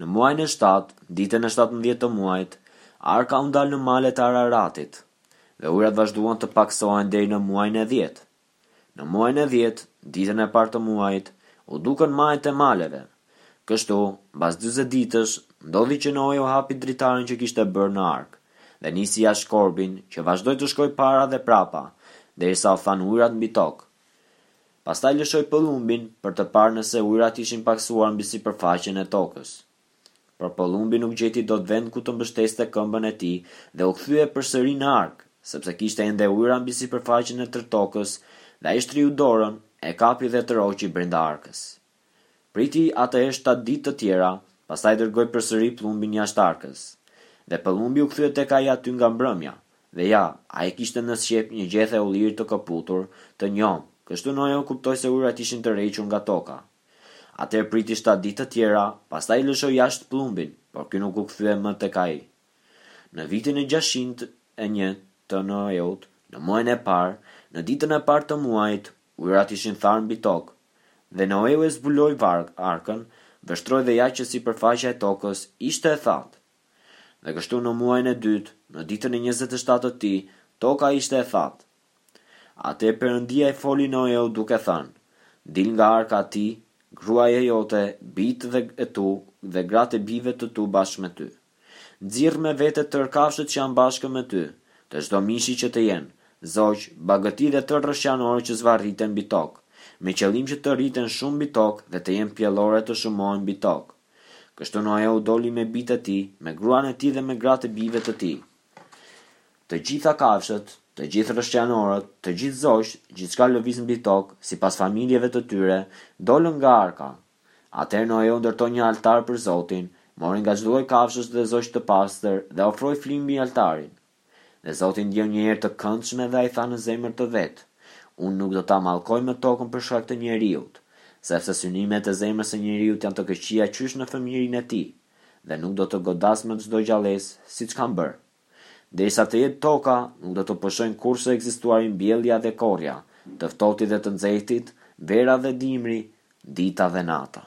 Në muajin e shtatë, ditën e shtatëmbëdhjetë të muajit, arka u ndal në malet e Araratit, dhe ujërat vazhduan të pakësohen deri në muajin e dhjetë. Në muajin e dhjetë, ditën e parë të muajit, u dukën majat e maleve. Kështu, mbas dyzet ditësh, ndodhi që Noeu hapi dritaren që kishte bërë në arkë, dhe nisi jashtë korbin, që vazhdoi të shkojë para dhe prapa, derisa u thanë ujërat mbi tokë. Pastaj lëshoi pëllumbin për të parë nëse ujërat ishin pakësuar mbi sipërfaqen e tokës. Por pëllumbi nuk gjeti dot vend ku të mbështeste këmbën e tij dhe u kthye përsëri në arkë, sepse kishte ende ujëra mbi sipërfaqen e tërë tokës dhe ai shtriu dorën, e kapi dhe tërhoqi brenda arkës. Priti atëherë shtatë ditë të tjera, pastaj dërgoi përsëri pëllumbin jashtë arkës. Dhe pëllumbi u kthye tek ai aty nga mbrëmja. Dhe ja, ai kishte në sqep një gjethe ulliri të këputur, të njomë, kështu Noeu kuptoi se ujërat ishin tërhequr nga toka. Atëherë priti shtatë ditë të tjera, pastaj lëshoi jashtë pëllumbin, por ky nuk u kthye më tek ai. Në vitin e gjashtëqind e një të Noeut, në muajin e parë, në ditën e parë të muajit, Ujërat ishin tharë mbi tokë, dhe Noeu e zbuloi varg, arkën, vështroi dhe ja që sipërfaqja e tokës ishte e thatë. Dhe kështu në muajin e dytë, në ditën e njëzet e shtatë të tij, toka ishte e thatë. Atëherë Perëndia i foli Noeut duke thënë, Dil nga arka ti, gruaja jote, bijtë e tu dhe gratë e bijve të tu bashkë me ty. Nxirr me vete tërë kafshët që janë bashkë me ty, të çdo mishi që të jenë, zogj, bagëti dhe tërë rrëshqanorët që zvarriten mbi tokë, me qëllim që të rriten shumë mbi tokë dhe të jenë pjellore të shumohen mbi tokë. Kështu Noeu doli me bijtë e tij, me gruan e tij dhe me gratë e bijve të tij. Të gjitha kafshët, të gjithë rrëshqanorët, të gjithë zogjtë, gjithçka lëviz mbi tokë, sipas familjeve të tyre, dolën nga arka, Atëherë Noeu ndërtoi një altar për Zotin, mori nga çdo lloj kafshësh dhe zogjsh të pastër dhe ofroi fli mbi altarin. Dhe Zoti ndjeu një erë të këndshme dhe ai tha në zemër të vet, Unë nuk do ta mallkoj më tokën për shkak të njeriut, sepse synimet e zemrës së njeriut janë të këqija qysh në fëmijërinë e tij, dhe nuk do të godas më çdo gjallesë, siç kam bërë. Derisa të jetë toka, nuk do të pushojnë kurrë së ekzistuari mbjellja dhe korrja, të ftohtit dhe të nxehtit, vera dhe dimri, dita dhe nata.